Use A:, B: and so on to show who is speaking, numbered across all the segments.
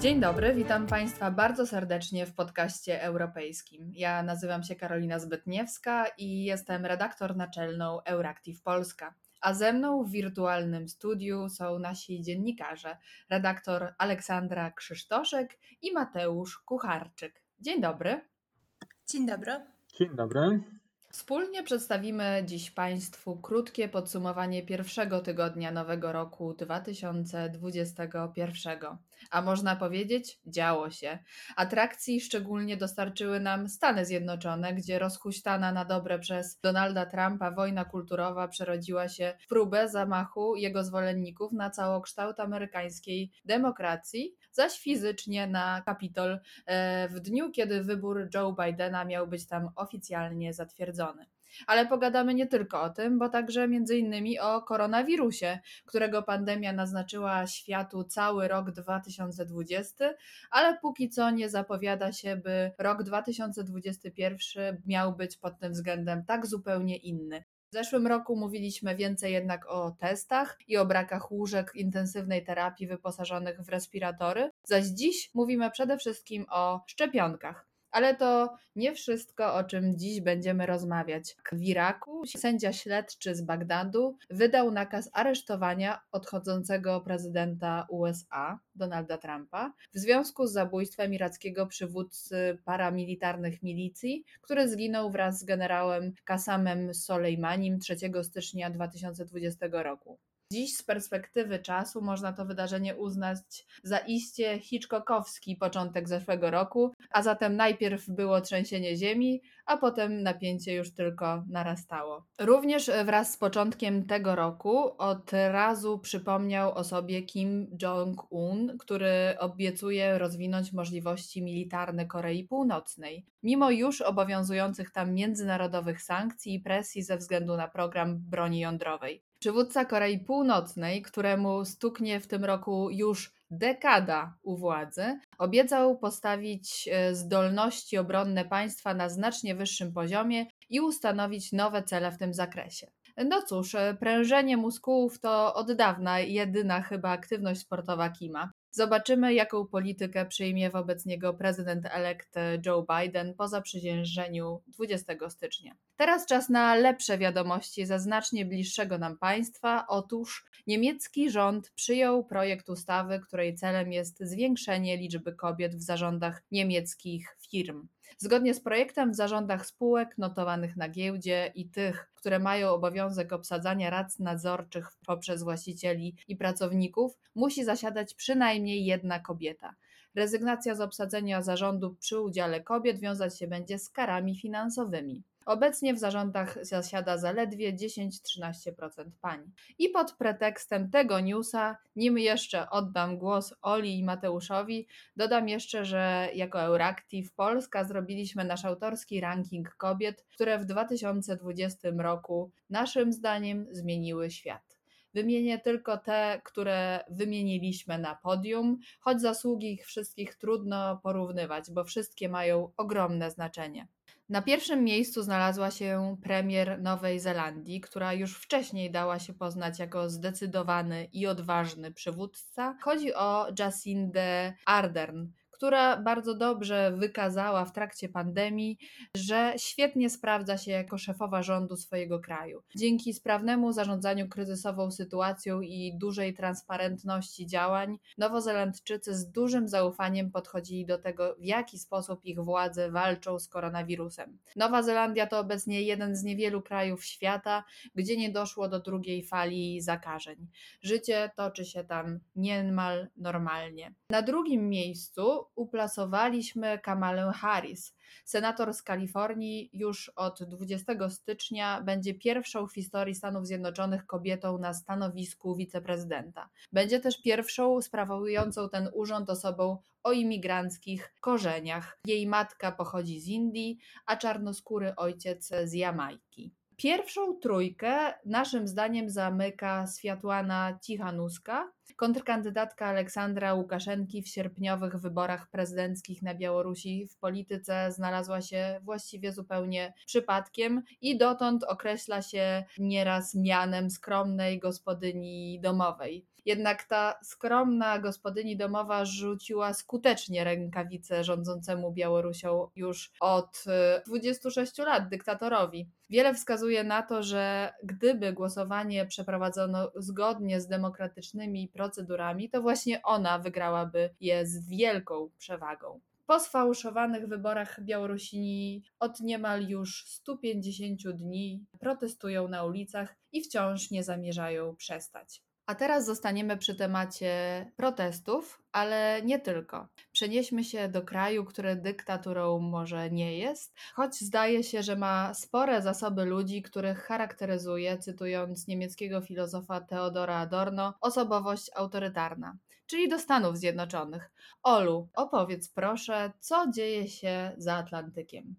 A: Dzień dobry, witam Państwa bardzo serdecznie w podcaście europejskim. Ja nazywam się Karolina Zbytniewska i jestem redaktor naczelną Euractiv Polska. A ze mną w wirtualnym studiu są nasi dziennikarze, redaktor Aleksandra Krzysztoszek i Mateusz Kucharczyk. Dzień dobry.
B: Dzień dobry.
C: Dzień dobry.
A: Wspólnie przedstawimy dziś Państwu krótkie podsumowanie pierwszego tygodnia nowego roku 2021. A można powiedzieć, działo się. Atrakcji szczególnie dostarczyły nam Stany Zjednoczone, gdzie rozhuśtana na dobre przez Donalda Trumpa wojna kulturowa przerodziła się w próbę zamachu jego zwolenników na całokształt amerykańskiej demokracji, zaś fizycznie na Kapitol e, w dniu, kiedy wybór Joe Bidena miał być tam oficjalnie zatwierdzony. Ale pogadamy nie tylko o tym, bo także między innymi o koronawirusie, którego pandemia naznaczyła światu cały rok 2020, ale póki co nie zapowiada się, by rok 2021 miał być pod tym względem tak zupełnie inny. Zeszłym roku mówiliśmy więcej jednak o testach i o brakach łóżek intensywnej terapii wyposażonych w respiratory, zaś dziś mówimy przede wszystkim o szczepionkach. Ale to nie wszystko, o czym dziś będziemy rozmawiać. W Iraku sędzia śledczy z Bagdadu wydał nakaz aresztowania odchodzącego prezydenta USA, Donalda Trumpa, w związku z zabójstwem irackiego przywódcy paramilitarnych milicji, który zginął wraz z generałem Kasamem Soleimanim 3 stycznia 2020 roku. Dziś z perspektywy czasu można to wydarzenie uznać za iście Hitchcockowski początek zeszłego roku, a zatem najpierw było trzęsienie ziemi, a potem napięcie już tylko narastało. Również wraz z początkiem tego roku od razu przypomniał o sobie Kim Jong-un, który obiecuje rozwinąć możliwości militarne Korei Północnej, mimo już obowiązujących tam międzynarodowych sankcji i presji ze względu na program broni jądrowej. Przywódca Korei Północnej, któremu stuknie w tym roku już dekada u władzy, obiecał postawić e, zdolności obronne państwa na znacznie wyższym poziomie i ustanowić nowe cele w tym zakresie. No cóż, e, prężenie muskułów to od dawna jedyna chyba aktywność sportowa Kima. Zobaczymy, jaką politykę przyjmie wobec niego prezydent elekt Joe Biden po zaprzysiężeniu 20 stycznia. Teraz czas na lepsze wiadomości ze znacznie bliższego nam państwa. Otóż niemiecki rząd przyjął projekt ustawy, której celem jest zwiększenie liczby kobiet w zarządach niemieckich firm. Zgodnie z projektem w zarządach spółek notowanych na giełdzie i tych, które mają obowiązek obsadzania rad nadzorczych poprzez właścicieli i pracowników, musi zasiadać przynajmniej jedna kobieta. Rezygnacja z obsadzenia zarządu przy udziale kobiet wiązać się będzie z karami finansowymi. Obecnie w zarządach zasiada zaledwie 10-13% pań. I pod pretekstem tego newsa, nim jeszcze oddam głos Oli i Mateuszowi, dodam jeszcze, że jako Euractiv Polska zrobiliśmy nasz autorski ranking kobiet, które w 2020 roku naszym zdaniem zmieniły świat. Wymienię tylko te, które wymieniliśmy na podium, choć zasługi ich wszystkich trudno porównywać, bo wszystkie mają ogromne znaczenie. Na pierwszym miejscu znalazła się premier Nowej Zelandii, która już wcześniej dała się poznać jako zdecydowany i odważny przywódca. Chodzi o Jacindę Ardern, która bardzo dobrze wykazała w trakcie pandemii, że świetnie sprawdza się jako szefowa rządu swojego kraju. Dzięki sprawnemu zarządzaniu kryzysową sytuacją i dużej transparentności działań, Nowozelandczycy z dużym zaufaniem podchodzili do tego, w jaki sposób ich władze walczą z koronawirusem. Nowa Zelandia to obecnie jeden z niewielu krajów świata, gdzie nie doszło do drugiej fali zakażeń. Życie toczy się tam niemal normalnie. Na drugim miejscu uplasowaliśmy Kamalę Harris. Senator z Kalifornii już od 20 stycznia będzie pierwszą w historii Stanów Zjednoczonych kobietą na stanowisku wiceprezydenta. Będzie też pierwszą sprawującą ten urząd osobą o imigranckich korzeniach. Jej matka pochodzi z Indii, a czarnoskóry ojciec z Jamajki. Pierwszą trójkę naszym zdaniem zamyka Światłana Cichanuska, kontrkandydatka Aleksandra Łukaszenki w sierpniowych wyborach prezydenckich na Białorusi w polityce znalazła się właściwie zupełnie przypadkiem i dotąd określa się nieraz mianem skromnej gospodyni domowej. Jednak ta skromna gospodyni domowa rzuciła skutecznie rękawice rządzącemu Białorusią już od 26 y, lat dyktatorowi. Wiele wskazuje na to, że gdyby głosowanie przeprowadzono zgodnie z demokratycznymi procedurami, to właśnie ona wygrałaby je z wielką przewagą. Po sfałszowanych wyborach Białorusini od niemal już 150 dni protestują na ulicach i wciąż nie zamierzają przestać. A teraz zostaniemy przy temacie protestów, ale nie tylko. Przenieśmy się do kraju, który dyktaturą może nie jest, choć zdaje się, że ma spore zasoby ludzi, których charakteryzuje, cytując niemieckiego filozofa Theodora Adorno, osobowość autorytarna czyli do Stanów Zjednoczonych. Olu, opowiedz proszę, co dzieje się za Atlantykiem.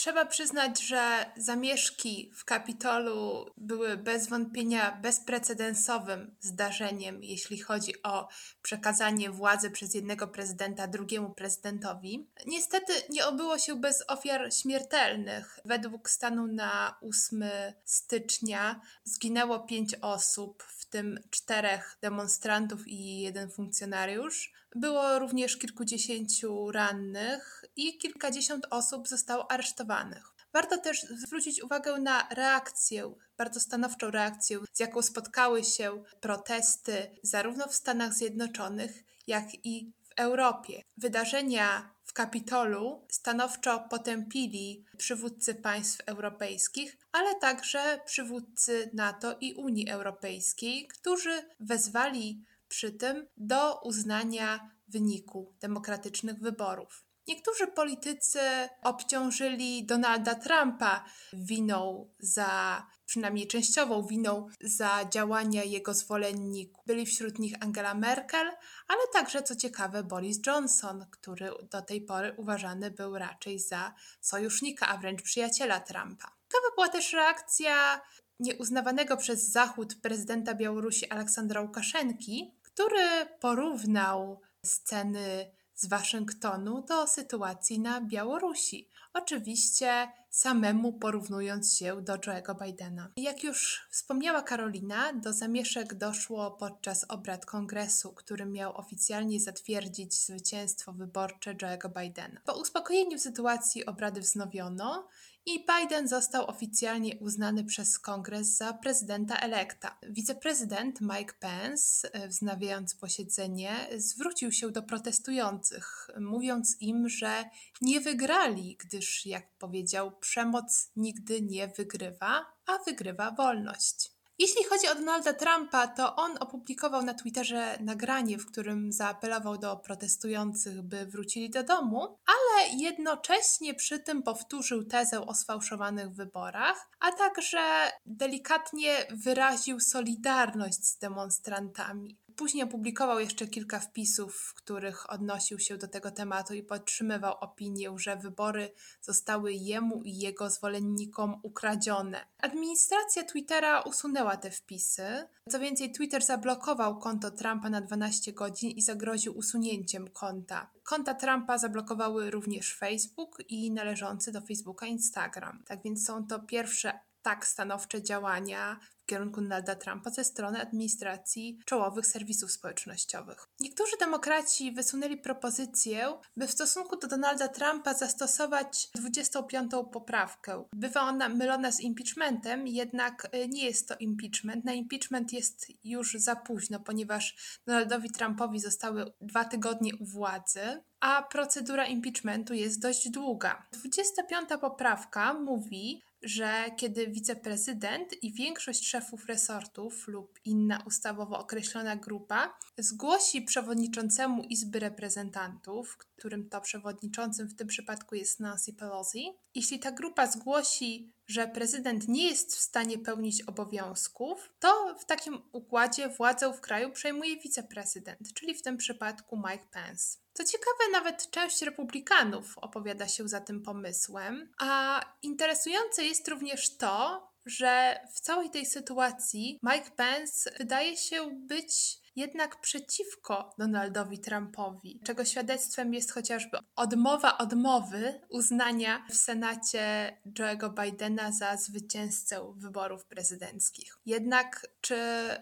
B: Trzeba przyznać, że zamieszki w Kapitolu były bez wątpienia bezprecedensowym zdarzeniem, jeśli chodzi o przekazanie władzy przez jednego prezydenta drugiemu prezydentowi. Niestety nie obyło się bez ofiar śmiertelnych. Według stanu na 8 stycznia zginęło pięć osób, w tym czterech demonstrantów i jeden funkcjonariusz. Było również kilkudziesięciu rannych i kilkadziesiąt osób zostało aresztowanych. Warto też zwrócić uwagę na reakcję, bardzo stanowczą reakcję, z jaką spotkały się protesty zarówno w Stanach Zjednoczonych, jak i w Europie. Wydarzenia w Kapitolu stanowczo potępili przywódcy państw europejskich, ale także przywódcy NATO i Unii Europejskiej, którzy wezwali przy tym do uznania wyniku demokratycznych wyborów. Niektórzy politycy obciążyli Donalda Trumpa winą za, przynajmniej częściową winą za działania jego zwolenników. Byli wśród nich Angela Merkel, ale także, co ciekawe, Boris Johnson, który do tej pory uważany był raczej za sojusznika, a wręcz przyjaciela Trumpa. Ciekawa była też reakcja nieuznawanego przez Zachód prezydenta Białorusi Aleksandra Łukaszenki, który porównał sceny z Waszyngtonu do sytuacji na Białorusi. Oczywiście samemu porównując się do Joe'ego Bidena. Jak już wspomniała Karolina, do zamieszek doszło podczas obrad kongresu, który miał oficjalnie zatwierdzić zwycięstwo wyborcze Joe'ego Bidena. Po uspokojeniu sytuacji obrady wznowiono i Biden został oficjalnie uznany przez kongres za prezydenta elekta. Wiceprezydent Mike Pence, e, wznawiając posiedzenie, zwrócił się do protestujących, mówiąc im, że nie wygrali, gdyż, jak powiedział, przemoc nigdy nie wygrywa, a wygrywa wolność. Jeśli chodzi o Donalda Trumpa, to on opublikował na Twitterze nagranie, w którym zaapelował do protestujących, by wrócili do domu, ale jednocześnie przy tym powtórzył tezę o sfałszowanych wyborach, a także delikatnie wyraził solidarność z demonstrantami. Później opublikował jeszcze kilka wpisów, w których odnosił się do tego tematu i podtrzymywał opinię, że wybory zostały jemu i jego zwolennikom ukradzione. Administracja Twittera usunęła te wpisy. Co więcej, Twitter zablokował konto Trumpa na 12 godzin i zagroził usunięciem konta. Konta Trumpa zablokowały również Facebook i należący do Facebooka Instagram. Tak więc są to pierwsze tak stanowcze działania kierunku Donalda Trumpa ze strony administracji czołowych serwisów społecznościowych. Niektórzy demokraci wysunęli propozycję, by w stosunku do Donalda Trumpa zastosować 25. poprawkę. Bywa ona mylona z impeachmentem, jednak e, nie jest to impeachment. Na impeachment jest już za późno, ponieważ Donaldowi Trumpowi zostały dwa tygodnie u władzy, a procedura impeachmentu jest dość długa. 25. poprawka mówi, że kiedy wiceprezydent i większość szefów resortów lub inna ustawowo określona grupa zgłosi przewodniczącemu Izby Reprezentantów, którym to przewodniczącym w tym przypadku jest Nancy Pelosi, jeśli ta grupa zgłosi, że prezydent nie jest w stanie pełnić obowiązków, to w takim układzie władzę w kraju przejmuje wiceprezydent, czyli w tym przypadku Mike Pence. Co ciekawe, nawet część republikanów opowiada się za tym pomysłem, a interesujące jest również to, że w całej tej sytuacji Mike Pence wydaje się być jednak przeciwko Donaldowi Trumpowi, czego świadectwem jest chociażby odmowa odmowy uznania w Senacie Joe'ego Bidena za zwycięzcę wyborów prezydenckich. Jednak czy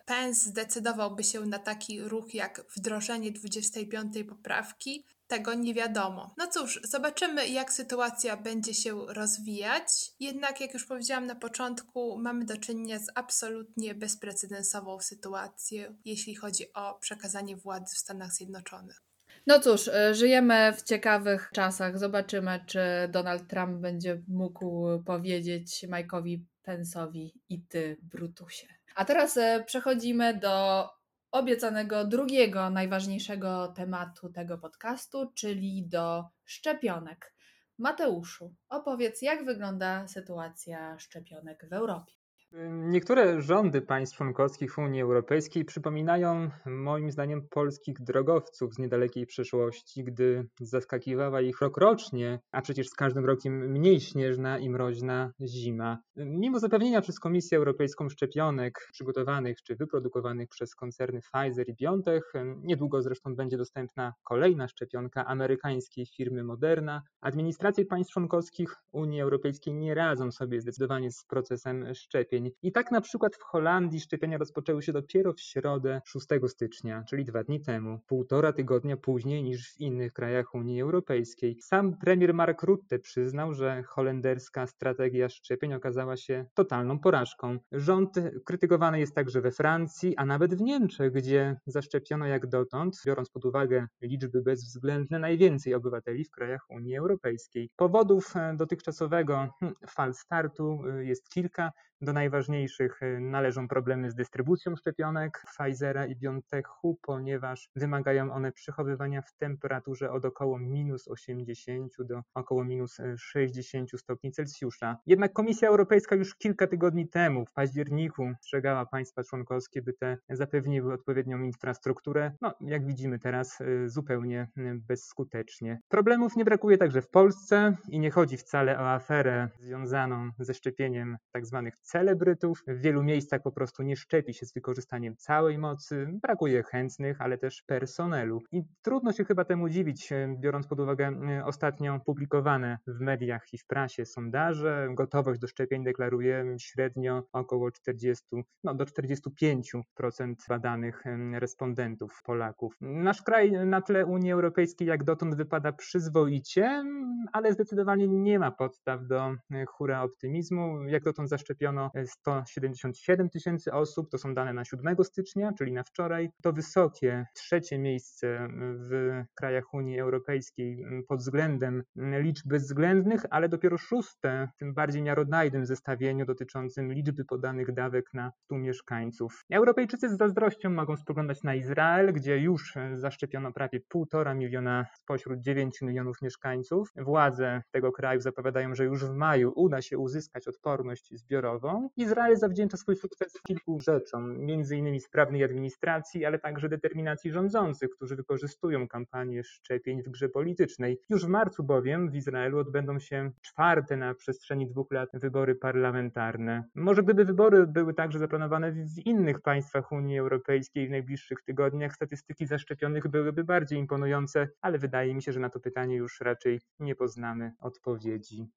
B: Pence zdecydowałby się na taki ruch jak wdrożenie 25 poprawki? Tego nie wiadomo. No cóż, zobaczymy, jak sytuacja będzie się rozwijać. Jednak, jak już powiedziałam na początku, mamy do czynienia z absolutnie bezprecedensową sytuacją, jeśli chodzi o przekazanie władzy w Stanach Zjednoczonych.
A: No cóż, e, żyjemy w ciekawych czasach. Zobaczymy, czy Donald Trump będzie mógł powiedzieć Mike'owi Pence'owi i ty, Brutusie. A teraz e, przechodzimy do obiecanego drugiego najważniejszego tematu tego podcastu, czyli do szczepionek. Mateuszu, opowiedz, jak wygląda sytuacja szczepionek w Europie.
C: Niektóre rządy państw członkowskich Unii Europejskiej przypominają moim zdaniem polskich drogowców z niedalekiej przeszłości, gdy zaskakiwała ich rokrocznie, a przecież z każdym rokiem mniej śnieżna i mroźna zima. Mimo zapewnienia przez Komisję Europejską szczepionek przygotowanych czy wyprodukowanych przez koncerny Pfizer i BioNTech, niedługo zresztą będzie dostępna kolejna szczepionka amerykańskiej firmy Moderna, administracje państw członkowskich Unii Europejskiej nie radzą sobie zdecydowanie z procesem szczepień szczepień. I tak na przykład w Holandii szczepienia rozpoczęły się dopiero w środę 6 stycznia, czyli dwa dni temu, półtora tygodnia później niż w innych krajach Unii Europejskiej. Sam premier Mark Rutte przyznał, że holenderska strategia szczepień okazała się totalną porażką. Rząd krytykowany jest także we Francji, a nawet w Niemczech, gdzie zaszczepiono jak dotąd, biorąc pod uwagę liczby bezwzględne, najwięcej obywateli w krajach Unii Europejskiej. Powodów e, dotychczasowego hmm, fal startu e, jest kilka. Do najważniejszych y, należą problemy z dystrybucją szczepionek Pfizera i BioNTechu, ponieważ wymagają one przechowywania w temperaturze od około minus 80 do około minus 60 y, stopni Celsjusza. Jednak Komisja Europejska już kilka tygodni temu, w październiku, strzegała państwa członkowskie, by te zapewniły odpowiednią infrastrukturę. No, jak widzimy teraz, y, zupełnie bezskutecznie. Problemów nie brakuje także w Polsce i nie chodzi wcale o aferę związaną ze szczepieniem tzw. Celebrytów. W wielu miejscach po prostu nie szczepi się z wykorzystaniem całej mocy, brakuje chętnych, ale też personelu. I trudno się chyba temu dziwić, e, biorąc pod uwagę e, ostatnio publikowane w mediach i w prasie sondaże. Gotowość do szczepień deklaruje średnio około 40, no do 45% badanych e, respondentów Polaków. Nasz kraj na tle Unii Europejskiej jak dotąd wypada przyzwoicie, ale zdecydowanie nie ma podstaw do hura optymizmu. Jak dotąd zaszczepiono zaszczepiono 177 tysięcy osób, to są dane na 7 stycznia, czyli na wczoraj. To wysokie trzecie miejsce w krajach Unii Europejskiej pod względem liczb bezwzględnych, ale dopiero szóste w tym bardziej miarodajnym zestawieniu dotyczącym liczby podanych dawek na 100 mieszkańców. Europejczycy z zazdrością mogą spoglądać na Izrael, gdzie już zaszczepiono prawie 1,5 miliona spośród 9 milionów mieszkańców. Władze tego kraju zapowiadają, że już w maju uda się uzyskać odporność zbiorową Izrael zawdzięcza swój sukces kilku rzeczom, między innymi sprawnej administracji, ale także determinacji rządzących, którzy wykorzystują kampanię szczepień w grze politycznej. Już w marcu bowiem w Izraelu odbędą się czwarte na przestrzeni dwóch lat wybory parlamentarne. Może gdyby wybory były także zaplanowane w innych państwach Unii Europejskiej w najbliższych tygodniach, statystyki zaszczepionych byłyby bardziej imponujące, ale wydaje mi się, że na to pytanie już raczej nie poznamy odpowiedzi.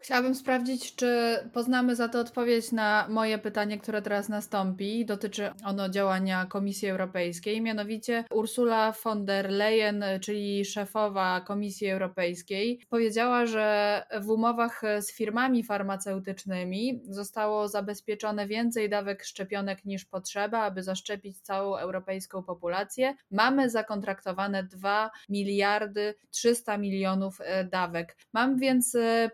A: Chciałabym sprawdzić, czy poznamy za to odpowiedź na moje pytanie, które teraz nastąpi. Dotyczy ono działania Komisji Europejskiej. Mianowicie Ursula von der Leyen, czyli szefowa Komisji Europejskiej, powiedziała, że w umowach z firmami farmaceutycznymi zostało zabezpieczone więcej dawek szczepionek niż potrzeba, aby zaszczepić całą europejską populację. Mamy zakontraktowane 2 miliardy 300 milionów e, dawek. Mam więc e,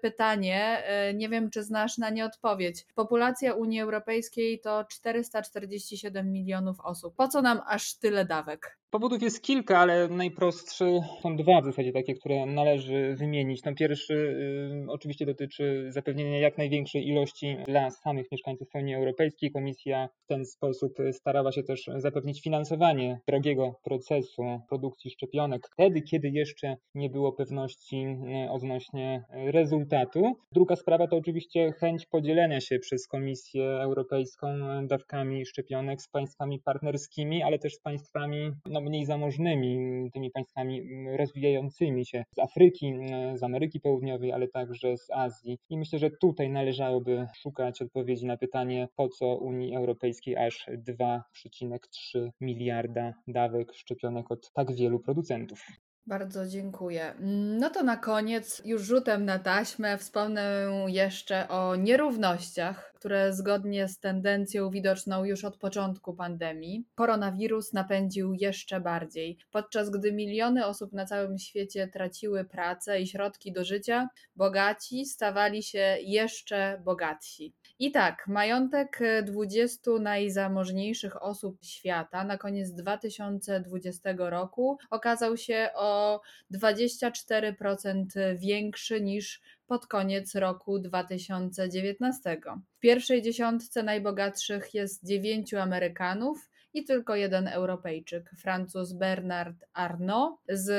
A: pytanie, E, nie wiem, czy znasz na nie odpowiedź. Populacja Unii Europejskiej to 447 milionów osób. Po co nam aż tyle dawek?
C: Powodów jest kilka, ale najprostsze są dwa w zasadzie takie, które należy wymienić. No pierwszy y, oczywiście dotyczy zapewnienia jak największej ilości dla samych mieszkańców Unii Europejskiej. Komisja w ten sposób starała się też zapewnić finansowanie drogiego procesu produkcji szczepionek wtedy, kiedy jeszcze nie było pewności y, odnośnie rezultatu. Druga sprawa to oczywiście chęć podzielenia się przez Komisję Europejską dawkami szczepionek z państwami partnerskimi, ale też z państwami no, mniej zamożnymi, tymi państwami rozwijającymi się z Afryki, z Ameryki Południowej, ale także z Azji. I myślę, że tutaj należałoby szukać odpowiedzi na pytanie, po co Unii Europejskiej aż 2,3 miliarda dawek szczepionek od tak wielu producentów.
A: Bardzo dziękuję. No to na koniec, już rzutem na taśmę, wspomnę jeszcze o nierównościach, które zgodnie z tendencją widoczną już od początku pandemii, koronawirus napędził jeszcze bardziej. Podczas gdy miliony osób na całym świecie traciły pracę i środki do życia, bogaci stawali się jeszcze bogatsi. I tak, majątek 20 najzamożniejszych osób świata na koniec 2020 roku okazał się o 24% większy niż pod koniec roku 2019. W pierwszej dziesiątce najbogatszych jest dziewięciu Amerykanów, i tylko jeden Europejczyk, Francuz Bernard Arnault z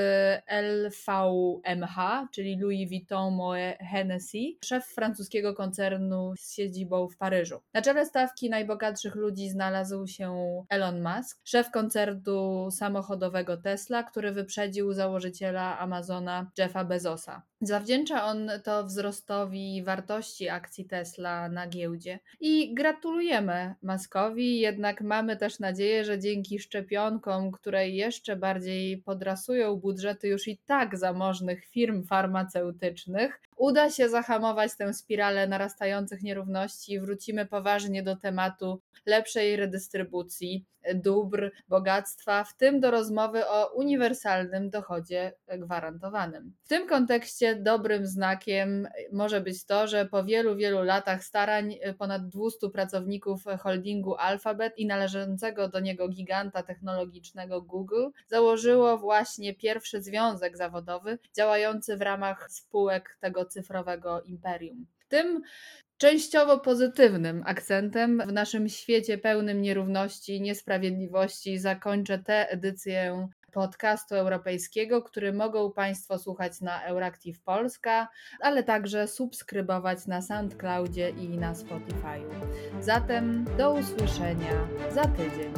A: LVMH, czyli Louis Vuitton Moet Hennessy, szef francuskiego koncernu z siedzibą w Paryżu. Na czele stawki najbogatszych ludzi znalazł się Elon Musk, szef koncernu samochodowego Tesla, który wyprzedził założyciela Amazona Jeffa Bezosa. Zawdzięcza on to wzrostowi wartości akcji Tesla na giełdzie. I gratulujemy Maskowi, jednak mamy też nadzieję, że dzięki szczepionkom, które jeszcze bardziej podrasują budżety już i tak zamożnych firm farmaceutycznych, uda się zahamować tę spiralę narastających nierówności i wrócimy poważnie do tematu lepszej redystrybucji dóbr, bogactwa, w tym do rozmowy o uniwersalnym dochodzie gwarantowanym. W tym kontekście dobrym znakiem może być to, że po wielu, wielu latach starań ponad 200 pracowników holdingu Alphabet i należącego do niego giganta technologicznego Google założyło właśnie pierwszy związek zawodowy działający w ramach spółek tego cyfrowego imperium. Tym częściowo pozytywnym akcentem w naszym świecie pełnym nierówności, niesprawiedliwości zakończę tę edycję podcastu europejskiego, który mogą Państwo słuchać na Euractiv Polska, ale także subskrybować na SoundCloudzie i na Spotify'u. Zatem do usłyszenia za tydzień.